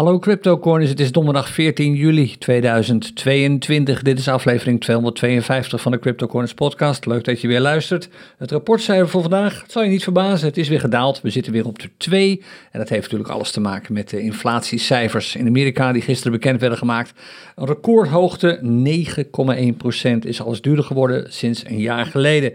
Hallo CryptoCorners, het is donderdag 14 juli 2022. Dit is aflevering 252 van de CryptoCorners podcast. Leuk dat je weer luistert. Het rapportcijfer voor vandaag, zal je niet verbazen, het is weer gedaald. We zitten weer op de 2 en dat heeft natuurlijk alles te maken met de inflatiecijfers in Amerika die gisteren bekend werden gemaakt. Een recordhoogte, 9,1% is alles duurder geworden sinds een jaar geleden.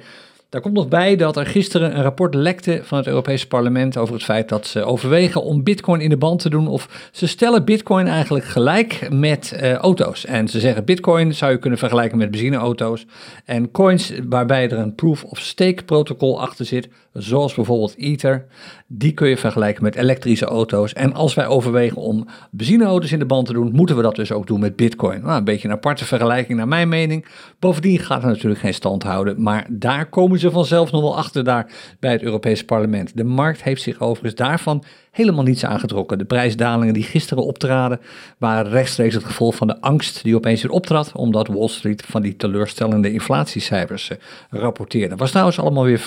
Daar komt nog bij dat er gisteren een rapport lekte van het Europese parlement over het feit dat ze overwegen om bitcoin in de band te doen. Of ze stellen bitcoin eigenlijk gelijk met uh, auto's. En ze zeggen bitcoin zou je kunnen vergelijken met benzineauto's. En coins waarbij er een proof of stake protocol achter zit, zoals bijvoorbeeld Ether, die kun je vergelijken met elektrische auto's. En als wij overwegen om benzineauto's in de band te doen, moeten we dat dus ook doen met bitcoin. Nou, een beetje een aparte vergelijking naar mijn mening. Bovendien gaat er natuurlijk geen stand houden, maar daar komen ze vanzelf nog wel achter daar bij het Europese parlement. De markt heeft zich overigens daarvan helemaal niets aangetrokken. De prijsdalingen die gisteren optraden waren rechtstreeks het gevolg van de angst die opeens weer optrad, omdat Wall Street van die teleurstellende inflatiecijfers uh, rapporteerde. Was trouwens allemaal weer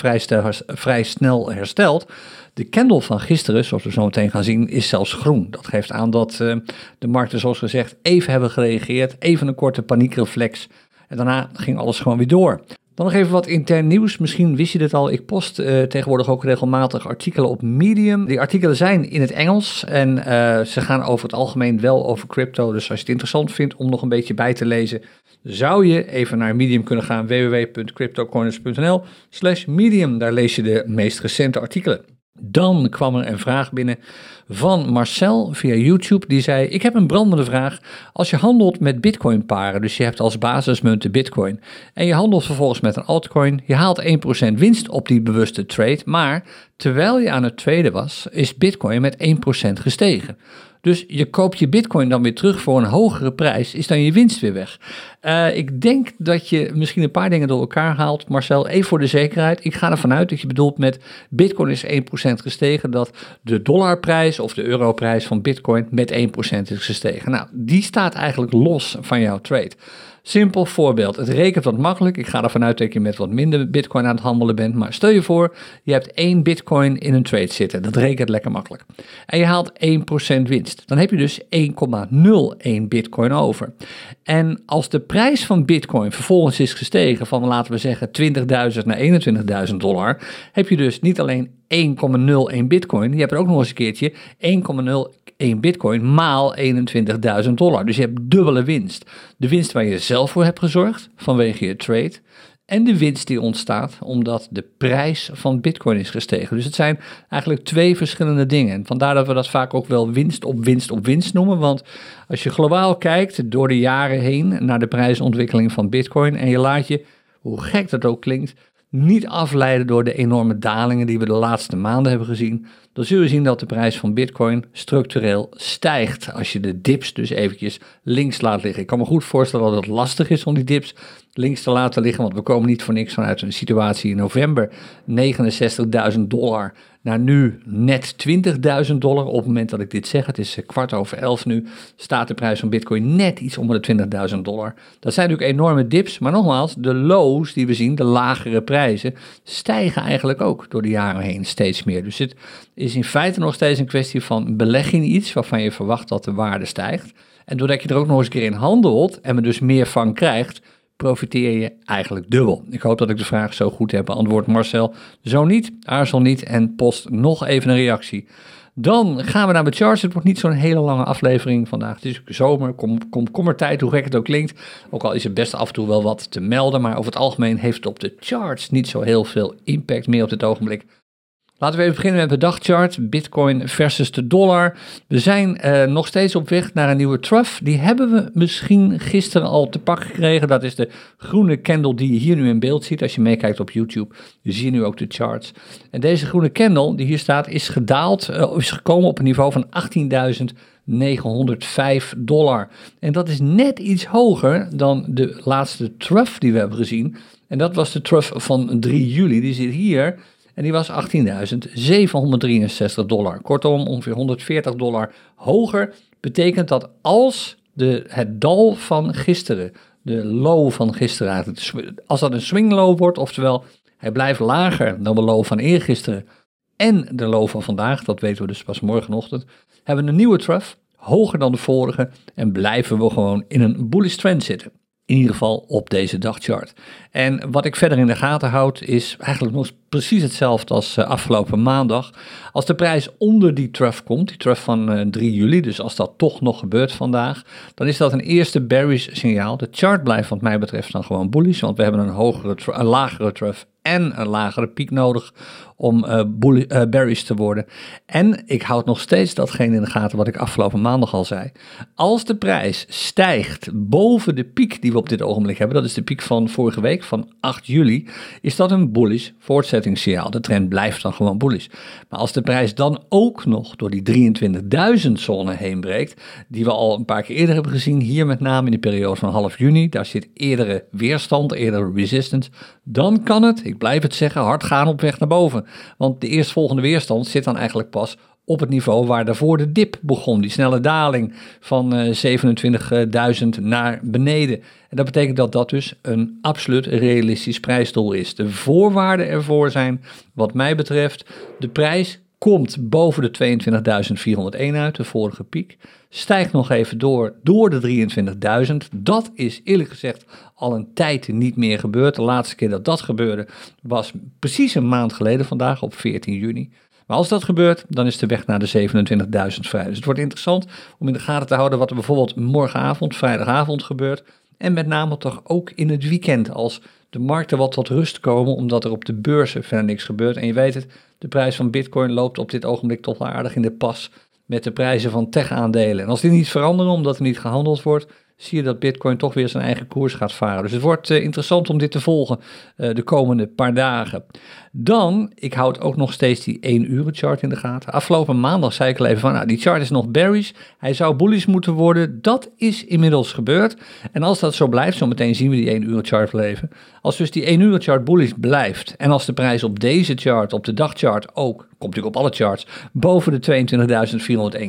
vrij, snel hersteld. De candle van gisteren, zoals we zo meteen gaan zien, is zelfs groen. Dat geeft aan dat uh, de markten, zoals gezegd, even hebben gereageerd, even een korte paniekreflex. En daarna ging alles gewoon weer door. Dan nog even wat intern nieuws. Misschien wist je dit al. Ik post uh, tegenwoordig ook regelmatig artikelen op Medium. Die artikelen zijn in het Engels en uh, ze gaan over het algemeen wel over crypto. Dus als je het interessant vindt om nog een beetje bij te lezen, zou je even naar Medium kunnen gaan. www.cryptocorners.nl slash Medium. Daar lees je de meest recente artikelen. Dan kwam er een vraag binnen van Marcel via YouTube. Die zei: Ik heb een brandende vraag. Als je handelt met Bitcoin-paren, dus je hebt als basismunt de Bitcoin. en je handelt vervolgens met een altcoin, je haalt 1% winst op die bewuste trade. Maar terwijl je aan het traden was, is Bitcoin met 1% gestegen. Dus je koopt je bitcoin dan weer terug voor een hogere prijs, is dan je winst weer weg. Uh, ik denk dat je misschien een paar dingen door elkaar haalt. Marcel, even voor de zekerheid. Ik ga ervan uit dat je bedoelt met bitcoin is 1% gestegen, dat de dollarprijs of de europrijs van bitcoin met 1% is gestegen. Nou, die staat eigenlijk los van jouw trade. Simpel voorbeeld. Het rekent wat makkelijk. Ik ga ervan uit dat je met wat minder bitcoin aan het handelen bent. Maar stel je voor, je hebt één bitcoin in een trade zitten. Dat rekent lekker makkelijk. En je haalt 1% winst. Dan heb je dus 1,01 bitcoin over. En als de prijs van bitcoin vervolgens is gestegen van laten we zeggen 20.000 naar 21.000 dollar. Heb je dus niet alleen 1,01 bitcoin. Je hebt er ook nog eens een keertje 1,01 bitcoin maal 21.000 dollar. Dus je hebt dubbele winst. De winst waar je zelf voor hebt gezorgd vanwege je trade. En de winst die ontstaat omdat de prijs van bitcoin is gestegen. Dus het zijn eigenlijk twee verschillende dingen. En vandaar dat we dat vaak ook wel winst op winst op winst noemen. Want als je globaal kijkt door de jaren heen naar de prijsontwikkeling van bitcoin. En je laat je, hoe gek dat ook klinkt, niet afleiden door de enorme dalingen die we de laatste maanden hebben gezien, dan zul je zien dat de prijs van Bitcoin structureel stijgt. Als je de dips dus eventjes links laat liggen. Ik kan me goed voorstellen dat het lastig is om die dips links te laten liggen, want we komen niet voor niks vanuit een situatie in november 69.000 dollar naar nu net 20.000 dollar. Op het moment dat ik dit zeg, het is eh, kwart over elf nu, staat de prijs van Bitcoin net iets onder de 20.000 dollar. Dat zijn natuurlijk enorme dips, maar nogmaals, de lows die we zien, de lagere prijzen, stijgen eigenlijk ook door de jaren heen steeds meer. Dus het is in feite nog steeds een kwestie van belegging iets waarvan je verwacht dat de waarde stijgt. En doordat je er ook nog eens een keer in handelt en er dus meer van krijgt, profiteer je eigenlijk dubbel. Ik hoop dat ik de vraag zo goed heb beantwoord, Marcel. Zo niet, aarzel niet en post nog even een reactie. Dan gaan we naar de charts. Het wordt niet zo'n hele lange aflevering vandaag. Het is zomer, kom, kom, kommertijd, hoe gek het ook klinkt. Ook al is er best af en toe wel wat te melden. Maar over het algemeen heeft het op de charts niet zo heel veel impact meer op dit ogenblik. Laten we even beginnen met de dagchart. Bitcoin versus de dollar. We zijn uh, nog steeds op weg naar een nieuwe trough. Die hebben we misschien gisteren al te pakken gekregen. Dat is de groene candle die je hier nu in beeld ziet. Als je meekijkt op YouTube, je ziet nu ook de charts. En deze groene candle die hier staat is gedaald, uh, is gekomen op een niveau van 18.905 dollar. En dat is net iets hoger dan de laatste trough die we hebben gezien. En dat was de trough van 3 juli. Die zit hier en die was 18.763 dollar. Kortom, ongeveer 140 dollar hoger. Betekent dat als de, het dal van gisteren, de low van gisteren, als dat een swing low wordt, oftewel hij blijft lager dan de low van eergisteren en de low van vandaag, dat weten we dus pas morgenochtend, hebben we een nieuwe trough hoger dan de vorige en blijven we gewoon in een bullish trend zitten. In ieder geval op deze dagchart. En wat ik verder in de gaten houd is eigenlijk nog precies hetzelfde als uh, afgelopen maandag. Als de prijs onder die trough komt, die trough van uh, 3 juli, dus als dat toch nog gebeurt vandaag, dan is dat een eerste bearish signaal. De chart blijft wat mij betreft dan gewoon bullish, want we hebben een, hogere, een lagere trough en een lagere piek nodig om uh, uh, bearish te worden. En ik houd nog steeds datgene in de gaten wat ik afgelopen maandag al zei. Als de prijs stijgt boven de piek die we op dit ogenblik hebben, dat is de piek van vorige week, van 8 juli, is dat een bullish voortzettingssignaal. De trend blijft dan gewoon bullish. Maar als de prijs dan ook nog door die 23.000 zone heen breekt, die we al een paar keer eerder hebben gezien, hier met name in de periode van half juni, daar zit eerdere weerstand, eerdere resistance, dan kan het, ik blijf het zeggen, hard gaan op weg naar boven. Want de eerstvolgende weerstand zit dan eigenlijk pas op het niveau waar daarvoor de dip begon. Die snelle daling van uh, eh, 27.000 naar beneden. En dat betekent dat dat dus een absoluut realistisch prijsdoel is. De voorwaarden ervoor zijn, wat mij betreft, de prijs komt boven de 22.401 uit, de vorige piek. Stijgt nog even door, door de 23.000. Dat is eerlijk gezegd al een tijd niet meer gebeurd. De laatste keer dat dat gebeurde was precies een maand geleden vandaag, op 14 juni. Maar als dat gebeurt, dan is de weg naar de 27.000 vrij. Dus het wordt interessant om in de gaten te houden wat er bijvoorbeeld morgenavond, vrijdagavond gebeurt. En met name toch ook in het weekend, als de markten wat tot rust komen, omdat er op de beurzen verder niks gebeurt. En je weet het, de prijs van Bitcoin loopt op dit ogenblik toch aardig in de pas met de prijzen van tech-aandelen. En als die niet veranderen, omdat er niet gehandeld wordt, zie je dat Bitcoin toch weer zijn eigen koers gaat varen. Dus het wordt uh, interessant om dit te volgen uh, de komende paar dagen. Dan, ik houd ook nog steeds die 1 uur chart in de gaten. Afgelopen maandag zei ik al even van, nou, die chart is nog bearish. Hij zou bullish moeten worden. Dat is inmiddels gebeurd. En als dat zo blijft, zo meteen zien we die 1 uur chart leven. Als dus die 1 uur chart bullish blijft en als de prijs op deze chart, op de dagchart ook, komt natuurlijk op alle charts, boven de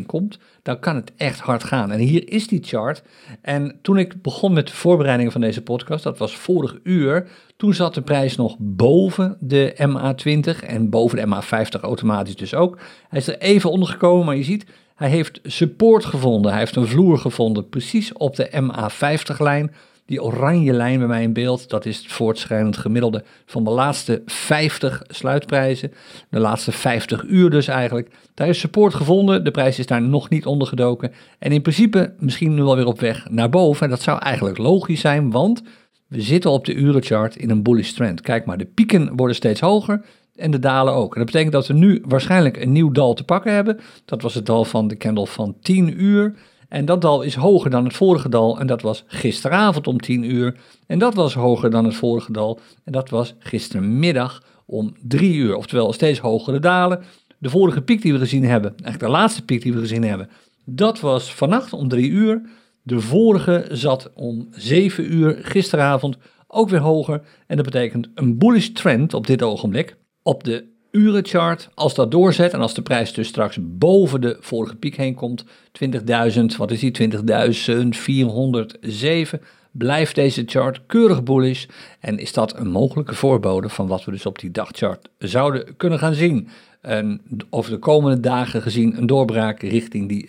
22.401 komt, dan kan het echt hard gaan. En hier is die chart. En toen ik begon met de voorbereidingen van deze podcast, dat was vorig uur, toen zat de prijs nog boven de MA20 en boven de MA50 automatisch dus ook. Hij is er even onder gekomen, maar je ziet, hij heeft support gevonden. Hij heeft een vloer gevonden, precies op de MA50-lijn. Die oranje lijn bij mij in beeld, dat is het voortschrijdend gemiddelde van de laatste 50 sluitprijzen. De laatste 50 uur dus eigenlijk. Daar is support gevonden, de prijs is daar nog niet onder gedoken. En in principe misschien nu alweer op weg naar boven. En dat zou eigenlijk logisch zijn, want we zitten op de urenchart in een bullish trend. Kijk maar, de pieken worden steeds hoger en de dalen ook. En dat betekent dat we nu waarschijnlijk een nieuw dal te pakken hebben. Dat was het dal van de candle van 10 uur. En dat dal is hoger dan het vorige dal. En dat was gisteravond om 10 uur. En dat was hoger dan het vorige dal. En dat was gistermiddag om 3 uur. Oftewel steeds hogere dalen. De vorige piek die we gezien hebben, eigenlijk de laatste piek die we gezien hebben, dat was vannacht om 3 uur. De vorige zat om 7 uur gisteravond ook weer hoger. En dat betekent een bullish trend op dit ogenblik. Op de urenchart, als dat doorzet en als de prijs dus straks boven de vorige piek heen komt, 20.000, wat is die, 20.407, blijft deze chart keurig bullish en is dat een mogelijke voorbode van wat we dus op die dagchart zouden kunnen gaan zien. En over de komende dagen gezien een doorbraak richting die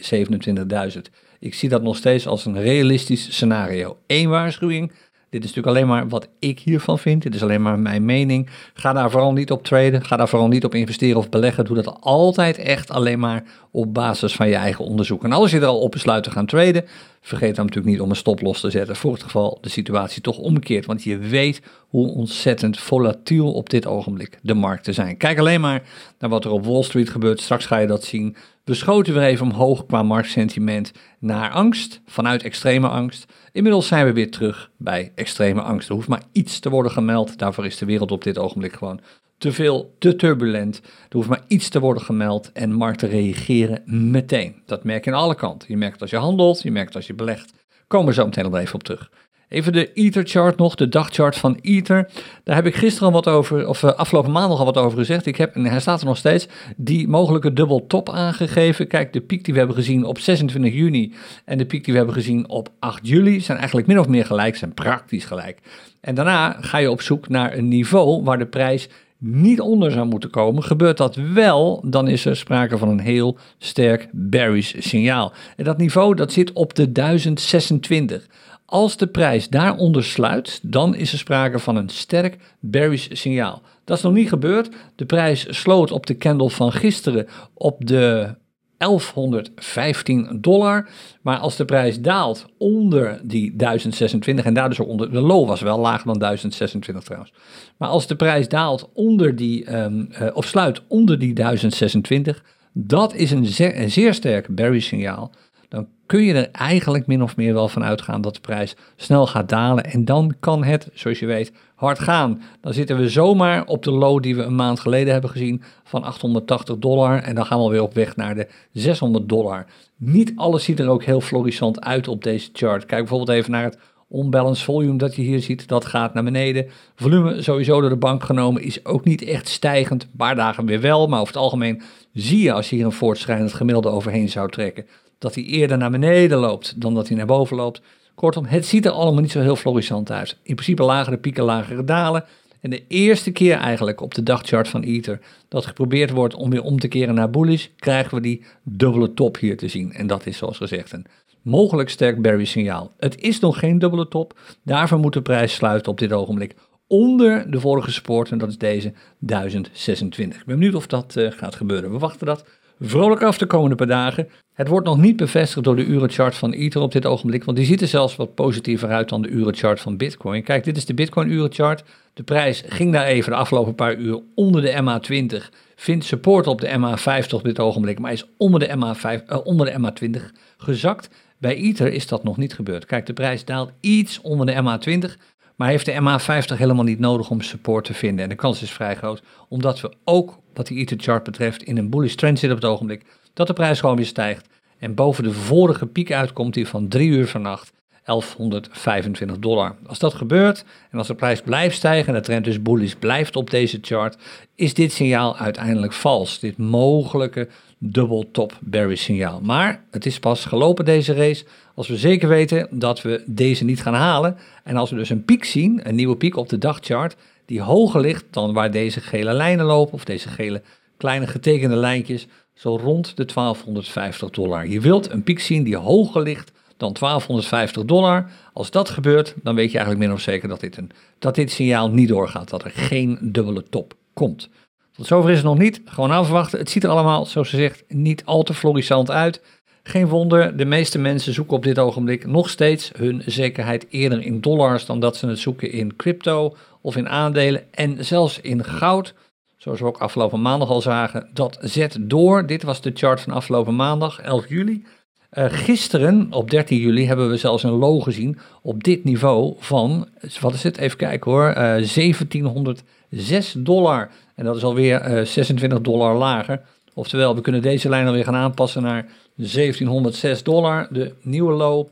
27.000. Ik zie dat nog steeds als een realistisch scenario. Eén waarschuwing, dit is natuurlijk alleen maar wat ik hiervan vind. Dit is alleen maar mijn mening. Ga daar vooral niet op traden. Ga daar vooral niet op investeren of beleggen. Doe dat altijd echt alleen maar op basis van je eigen onderzoek. En als je er al op besluit te gaan traden, vergeet dan natuurlijk niet om een stop los te zetten. Voor het geval de situatie toch omkeert. Want je weet hoe ontzettend volatiel op dit ogenblik de markten zijn. Kijk alleen maar naar wat er op Wall Street gebeurt. Straks ga je dat zien. We schoten weer even omhoog qua marktsentiment naar angst, vanuit extreme angst. Inmiddels zijn we weer terug bij extreme angst. Er hoeft maar iets te worden gemeld. Daarvoor is de wereld op dit ogenblik gewoon te veel, te turbulent. Er hoeft maar iets te worden gemeld en markten reageren meteen. Dat merk je aan alle kanten. Je merkt als je handelt, je merkt als je belegt. Komen we zo meteen nog even op terug. Even de Ether chart nog, de dagchart van Ether. Daar heb ik gisteren al wat over, of uh, afgelopen maandag al wat over gezegd. Ik heb, en hij staat er nog steeds, die mogelijke dubbel top aangegeven. Kijk, de piek die we hebben gezien op 26 juni en de piek die we hebben gezien op 8 juli zijn eigenlijk min of meer gelijk, zijn praktisch gelijk. En daarna ga je op zoek naar een niveau waar de prijs niet onder zou moeten komen. Gebeurt dat wel, dan is er sprake van een heel sterk bearish signaal. En dat niveau dat zit op de 1026. Als de prijs daaronder sluit, dan is er sprake van een sterk bearish signaal. Dat is nog niet gebeurd. De prijs sloot op de candle van gisteren op de 1115 dollar. Maar als de prijs daalt onder die 1026, en daar dus onder, de low was wel lager dan 1026 trouwens. Maar als de prijs daalt onder die, um, of sluit onder die 1026, dat is een, een zeer sterk bearish signaal dan kun je er eigenlijk min of meer wel van uitgaan dat de prijs snel gaat dalen. En dan kan het, zoals je weet, hard gaan. Dan zitten we zomaar op de low die we een maand geleden hebben gezien van 880 dollar. En dan gaan we weer op weg naar de 600 dollar. Niet alles ziet er ook heel florissant uit op deze chart. Kijk bijvoorbeeld even naar het Unbalanced volume dat je hier ziet, dat gaat naar beneden. Volume sowieso door de bank genomen is ook niet echt stijgend. Een paar dagen weer wel, maar over het algemeen zie je als je hier een voortschrijdend gemiddelde overheen zou trekken, dat hij eerder naar beneden loopt dan dat hij naar boven loopt. Kortom, het ziet er allemaal niet zo heel florissant uit. In principe lagere pieken, lagere dalen. En de eerste keer eigenlijk op de dagchart van Ether dat geprobeerd wordt om weer om te keren naar bullish, krijgen we die dubbele top hier te zien. En dat is zoals gezegd een mogelijk sterk bearish signaal. Het is nog geen dubbele top, daarvoor moet de prijs sluiten op dit ogenblik onder de vorige support en dat is deze 1026. Ik ben benieuwd of dat uh, gaat gebeuren. We wachten dat vrolijk af de komende paar dagen. Het wordt nog niet bevestigd door de urenchart van Ether op dit ogenblik, want die ziet er zelfs wat positiever uit dan de urenchart van Bitcoin. Kijk, dit is de Bitcoin urenchart. De prijs ging daar even de afgelopen paar uur onder de MA20, vindt support op de MA50 op dit ogenblik, maar is onder de, MA5, uh, onder de MA20 gezakt. Bij Ether is dat nog niet gebeurd. Kijk, de prijs daalt iets onder de MA20, maar heeft de MA50 helemaal niet nodig om support te vinden. En de kans is vrij groot, omdat we ook wat die Ether chart betreft in een bullish trend zitten op het ogenblik, dat de prijs gewoon weer stijgt en boven de vorige piek uitkomt die van 3 uur vannacht 1125 dollar. Als dat gebeurt en als de prijs blijft stijgen en de trend dus bullish blijft op deze chart, is dit signaal uiteindelijk vals. Dit mogelijke double top bearish signaal. Maar het is pas gelopen deze race als we zeker weten dat we deze niet gaan halen. En als we dus een piek zien, een nieuwe piek op de dagchart, die hoger ligt dan waar deze gele lijnen lopen, of deze gele kleine getekende lijntjes, zo rond de 1250 dollar. Je wilt een piek zien die hoger ligt dan 1250 dollar. Als dat gebeurt, dan weet je eigenlijk min of zeker dat dit, een, dat dit signaal niet doorgaat, dat er geen dubbele top komt. Tot zover is het nog niet. Gewoon afwachten. Het ziet er allemaal, zoals ze zegt, niet al te florissant uit. Geen wonder, de meeste mensen zoeken op dit ogenblik nog steeds hun zekerheid eerder in dollars dan dat ze het zoeken in crypto of in aandelen en zelfs in goud. Zoals we ook afgelopen maandag al zagen, dat zet door. Dit was de chart van afgelopen maandag, 11 juli. Uh, gisteren, op 13 juli, hebben we zelfs een low gezien op dit niveau van, wat is het, even kijken hoor, uh, eh, 1706 dollar. En dat is alweer uh, eh, 26 dollar lager. Oftewel, we kunnen deze lijn alweer gaan aanpassen naar 1706 dollar, de nieuwe low.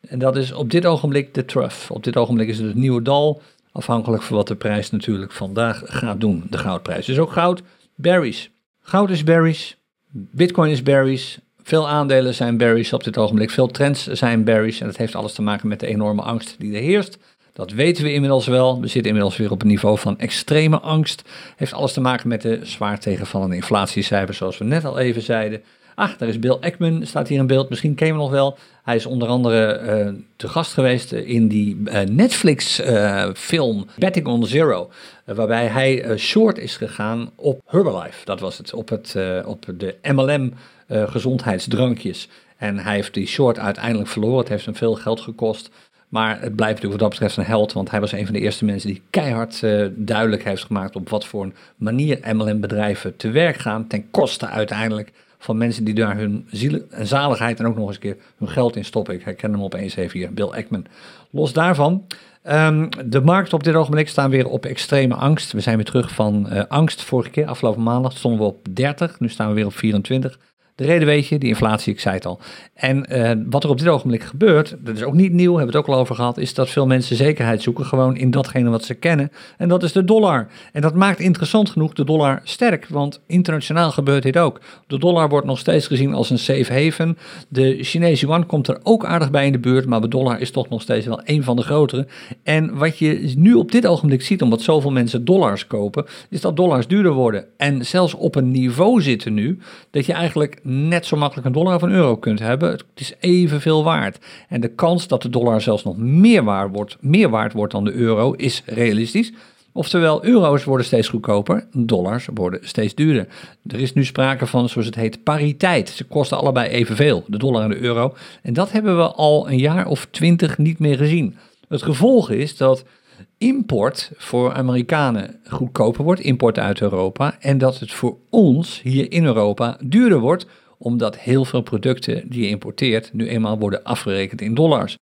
En dat is op dit ogenblik de trough. Op dit ogenblik is het het nieuwe dal, afhankelijk van wat de prijs natuurlijk vandaag gaat doen, de goudprijs. Dus ook goud, berries. Goud is berries, bitcoin is berries, veel aandelen zijn berries op dit ogenblik, veel trends zijn berries. En dat heeft alles te maken met de enorme angst die er heerst. Dat weten we inmiddels wel. We zitten inmiddels weer op een niveau van extreme angst. Heeft alles te maken met de zwaar tegenvallende inflatiecijfers, zoals we net al even zeiden. Ach, daar is Bill Ackman, staat hier in beeld. Misschien ken je hem nog wel. Hij is onder andere uh, te gast geweest in die uh, Netflix-film uh, Betting on Zero. waarbij hij short is gegaan op Herbalife. Dat was het, op, het, op de MLM-gezondheidsdrankjes. en hij heeft die short uiteindelijk verloren. Het heeft hem veel geld gekost. Maar het blijft natuurlijk wat dat betreft een held, want hij was een van de eerste mensen die keihard duidelijk heeft gemaakt op wat voor een manier MLM-bedrijven te werk gaan, ten koste uiteindelijk van mensen die daar hun ziel en zaligheid en ook nog eens een keer hun geld in stoppen. Ik herken hem opeens even hier, Bill Ackman. Los daarvan, um, de markt op dit ogenblik staan weer op extreme angst. We zijn weer terug van uh, angst. Vorige keer, afgelopen maandag, stonden we op 30, nu staan we weer op 24. De reden weet je, die inflatie, ik zei het al. En uh, wat er op dit ogenblik gebeurt, dat is ook niet nieuw, hebben we het ook al over gehad, is dat veel mensen zekerheid zoeken gewoon in datgene wat ze kennen. En dat is de dollar. En dat maakt interessant genoeg de dollar sterk, want internationaal gebeurt dit ook. De dollar wordt nog steeds gezien als een safe haven. De Chinese yuan komt er ook aardig bij in de buurt, maar de dollar is toch nog steeds wel een van de grotere. En wat je nu op dit ogenblik ziet, omdat zoveel mensen dollars kopen, is dat dollars duurder worden. En zelfs op een niveau zitten nu, dat je eigenlijk net zo makkelijk een dollar of een euro kunt hebben. Het is evenveel waard. En de kans dat de dollar zelfs nog meer waard wordt, meer waard wordt dan de euro, is realistisch. Oftewel, euro's worden steeds goedkoper, dollars worden steeds duurder. Er is nu sprake van, zoals het heet, pariteit. Ze kosten allebei evenveel, de dollar en de euro. En dat hebben we al een jaar of twintig niet meer gezien. Het gevolg is dat import voor Amerikanen goedkoper wordt, import uit Europa, en dat het voor ons hier in Europa duurder wordt, omdat heel veel producten die je importeert nu eenmaal worden afgerekend in dollars.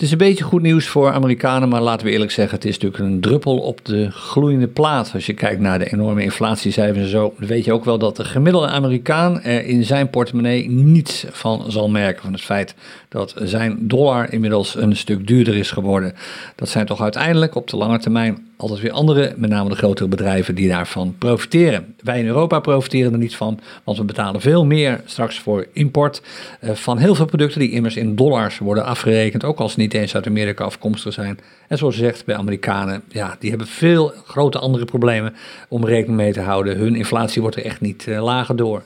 Het is een beetje goed nieuws voor Amerikanen, maar laten we eerlijk zeggen, het is natuurlijk een druppel op de gloeiende plaat. Als je kijkt naar de enorme inflatiecijfers en zo, weet je ook wel dat de gemiddelde Amerikaan er in zijn portemonnee niets van zal merken. Van het feit dat zijn dollar inmiddels een stuk duurder is geworden. Dat zijn toch uiteindelijk op de lange termijn altijd weer andere, met name de grotere bedrijven, die daarvan profiteren. Wij in Europa profiteren er niet van, want we betalen veel meer straks voor import eh, van heel veel producten die immers in dollars worden afgerekend, ook als ze niet eens uit Amerika afkomstig zijn. En zoals je zegt, bij Amerikanen, ja, die hebben veel grote andere problemen om rekening mee te houden. Hun inflatie wordt er echt niet uh, lager door.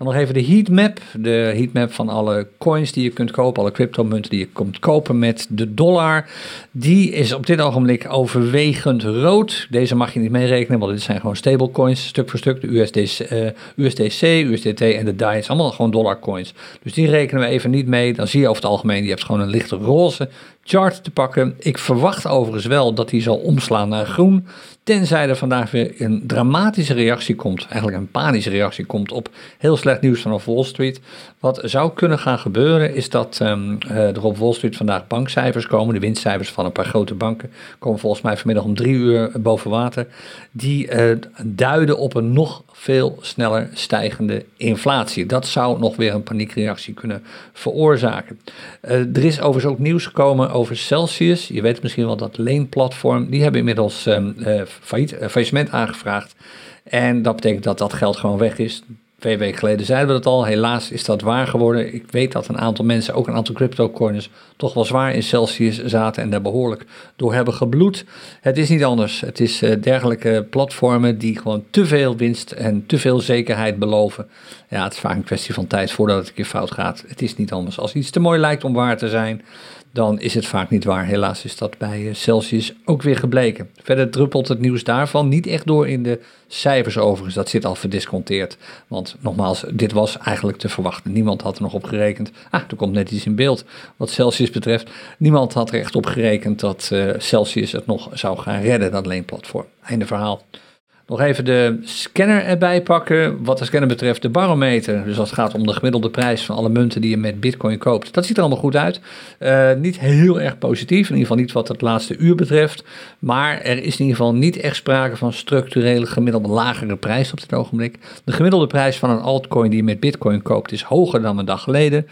Dan nog even de heatmap. De heatmap van alle coins die je kunt kopen, alle cryptomunten die je kunt kopen met de dollar. Die is op dit ogenblik overwegend rood. Deze mag je niet meerekenen, want dit zijn gewoon stablecoins, stuk voor stuk. De USDC, uh, USDC, USDT en de DAI, is allemaal gewoon dollarcoins. Dus die rekenen we even niet mee. Dan zie je over het algemeen, je hebt gewoon een lichte roze chart te pakken. Ik verwacht overigens wel dat die zal omslaan naar groen. Tenzij er vandaag weer een dramatische reactie komt, eigenlijk een panische reactie komt op heel slecht nieuws vanaf Wall Street. Wat zou kunnen gaan gebeuren is dat um, er op Wall Street vandaag bankcijfers komen, de winstcijfers van een paar grote banken komen volgens mij vanmiddag om drie uur boven water. Die uh, duiden op een nog veel sneller stijgende inflatie. Dat zou nog weer een paniekreactie kunnen veroorzaken. Uh, er is overigens ook nieuws gekomen over Celsius. Je weet misschien wel dat leenplatform. Die hebben inmiddels uh, failliet, uh, faillissement aangevraagd. En dat betekent dat dat geld gewoon weg is. Twee weken geleden zeiden we dat al. Helaas is dat waar geworden. Ik weet dat een aantal mensen, ook een aantal cryptocoiners, toch wel zwaar in Celsius zaten en daar behoorlijk door hebben gebloed. Het is niet anders. Het is uh, dergelijke platformen die gewoon te veel winst en te veel zekerheid beloven. Ja, het is vaak een kwestie van tijd voordat het een keer fout gaat. Het is niet anders. Als iets te mooi lijkt om waar te zijn, dan is het vaak niet waar. Helaas is dat bij eh, Celsius ook weer gebleken. Verder druppelt het nieuws daarvan niet echt door in de cijfers overigens. Dat zit al verdisconteerd. Want nogmaals, dit was eigenlijk te verwachten. Niemand had er nog op gerekend. Ah, er komt net iets in beeld wat Celsius betreft. Niemand had er echt op gerekend dat uh, Celsius het nog zou gaan redden, dat leenplatform. Einde verhaal. Nog even de scanner erbij pakken. Wat de scanner betreft, de barometer. Dus als het gaat om de gemiddelde prijs van alle munten die je met Bitcoin koopt. Dat ziet er allemaal goed uit. Uh, niet heel erg positief. In ieder geval niet wat het laatste uur betreft. Maar er is in ieder geval niet echt sprake van structurele gemiddelde lagere prijs op dit ogenblik. De gemiddelde prijs van een altcoin die je met Bitcoin koopt is hoger dan een dag geleden.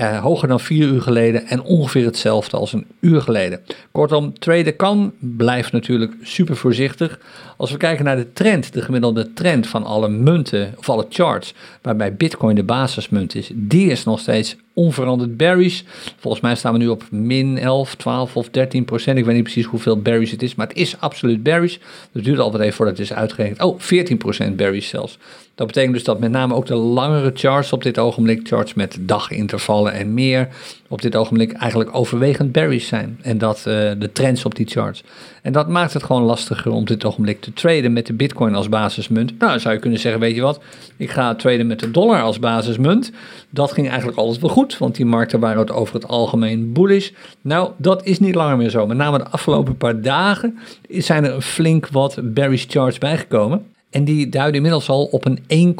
Uh, hoger dan vier uur geleden. En ongeveer hetzelfde als een uur geleden. Kortom, traden kan. Blijft natuurlijk super voorzichtig. Als we kijken naar de trend, de gemiddelde trend van alle munten of alle charts, waarbij Bitcoin de basismunt is, die is nog steeds onveranderd bearish. Volgens mij staan we nu op min 11, 12 of 13 procent. Ik weet niet precies hoeveel bearish het is, maar het is absoluut bearish. Het duurt altijd even voordat het is uitgerekend. Oh, 14 procent bearish zelfs. Dat betekent dus dat met name ook de langere charts op dit ogenblik, charts met dagintervallen en meer, op dit ogenblik eigenlijk overwegend bearish zijn. En dat uh, de trends op die charts. En dat maakt het gewoon lastiger om dit ogenblik te traden met de bitcoin als basismunt. Nou, zou je kunnen zeggen, weet je wat, ik ga traden met de dollar als basismunt. Dat ging eigenlijk alles wel goed, want die markten waren het over het algemeen bullish. Nou, dat is niet langer meer zo. Met name de afgelopen paar dagen zijn er flink wat bearish charts bijgekomen. En die duiden inmiddels al op een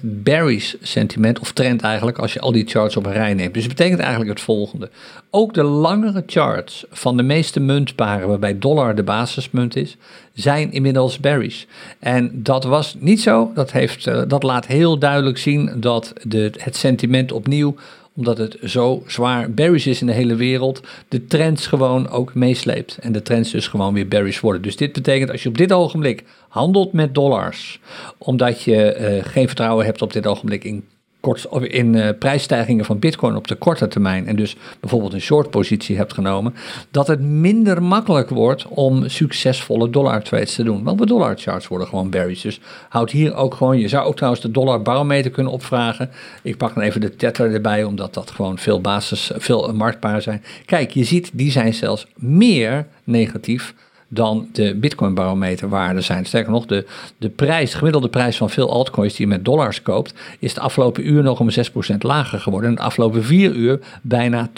1,1% bearish sentiment, of trend eigenlijk, als je al die charts op een rij neemt. Dus het betekent eigenlijk het volgende. Ook de langere charts van de meeste muntparen, waarbij dollar de basismunt is, zijn inmiddels bearish. En dat was niet zo. Dat, heeft, eh, dat laat heel duidelijk zien dat de, het sentiment opnieuw omdat het zo zwaar bearish is in de hele wereld, de trends gewoon ook meesleept. En de trends dus gewoon weer bearish worden. Dus dit betekent als je op dit ogenblik handelt met dollars, omdat je uh, geen vertrouwen hebt op dit ogenblik in in uh, prijsstijgingen van bitcoin op de korte termijn en dus bijvoorbeeld een short positie hebt genomen, dat het minder makkelijk wordt om succesvolle dollar trades te doen. Want de dollar charts worden gewoon bearish. Dus houd hier ook gewoon, je zou ook trouwens de dollar barometer kunnen opvragen. Ik pak dan even de tether erbij, omdat dat gewoon veel basis, veel marktparen zijn. Kijk, je ziet, die zijn zelfs meer negatief dan de Bitcoin barometer waarden zijn. Sterker nog, de, de prijs, gemiddelde prijs van veel altcoins die je met dollars koopt, is de afgelopen uur nog om 6% lager geworden. En de afgelopen vier uur bijna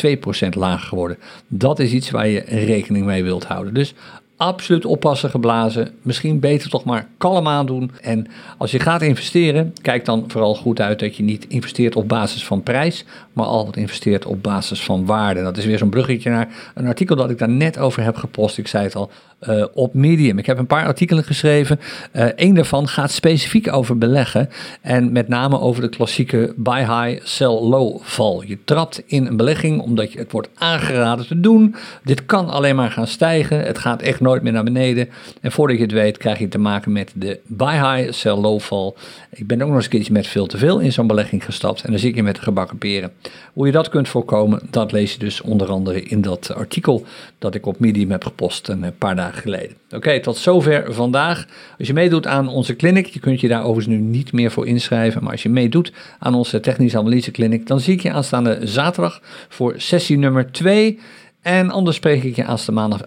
2% lager geworden. Dat is iets waar je rekening mee wilt houden. Dus absoluut oppassen geblazen. Misschien beter toch maar kalm aandoen. En als je gaat investeren, kijk dan vooral goed uit dat je niet investeert op basis van prijs, maar altijd investeert op basis van waarde. Dat is weer zo'n bruggetje naar een artikel dat ik daar net over heb gepost. Ik zei het al, uh, op Medium. Ik heb een paar artikelen geschreven. Eén daarvan gaat specifiek over beleggen en met name over de klassieke buy high, sell low val. Je trapt in een belegging omdat je het wordt aangeraden te doen. Dit kan alleen maar gaan stijgen. Het gaat echt nooit meer naar beneden. En voordat je het weet krijg je te maken met de buy high, sell low val. Ik ben ook nog eens een keertje met veel te veel in zo'n belegging gestapt en dan zit je met de gebakken peren. Hoe je dat kunt voorkomen, dat lees je dus onder andere in dat artikel dat ik op Medium heb gepost een paar dagen geleden. Oké, tot zover vandaag. Als je meedoet aan onze clinic, je kunt je daar overigens nu niet meer voor inschrijven, maar als je meedoet aan onze technische analyse clinic, dan zie ik je aanstaande zaterdag voor sessie nummer 2. En anders spreek ik je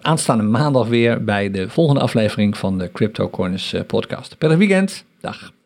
aanstaande maandag, weer bij de volgende aflevering van de Crypto Corners eh, podcast. Per weekend. Dag.